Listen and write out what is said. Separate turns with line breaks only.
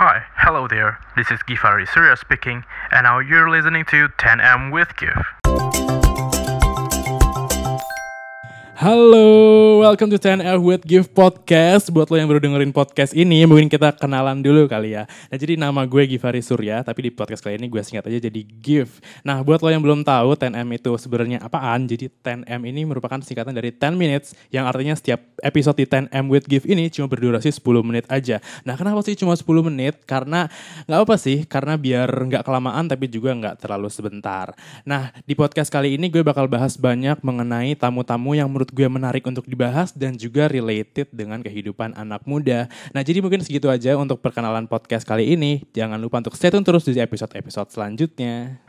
Hi, hello there. This is Gifari Surya speaking, and now you're listening to 10M with Gif.
Halo, welcome to 10L with Give Podcast. Buat lo yang baru dengerin podcast ini, mungkin kita kenalan dulu kali ya. Nah, jadi nama gue Givari Surya, tapi di podcast kali ini gue singkat aja jadi Give. Nah, buat lo yang belum tahu 10M itu sebenarnya apaan, jadi 10M ini merupakan singkatan dari 10 minutes, yang artinya setiap episode di 10M with Give ini cuma berdurasi 10 menit aja. Nah, kenapa sih cuma 10 menit? Karena nggak apa sih, karena biar nggak kelamaan tapi juga nggak terlalu sebentar. Nah, di podcast kali ini gue bakal bahas banyak mengenai tamu-tamu yang menurut gue menarik untuk dibahas dan juga related dengan kehidupan anak muda. Nah, jadi mungkin segitu aja untuk perkenalan podcast kali ini. Jangan lupa untuk stay tune terus di episode-episode selanjutnya.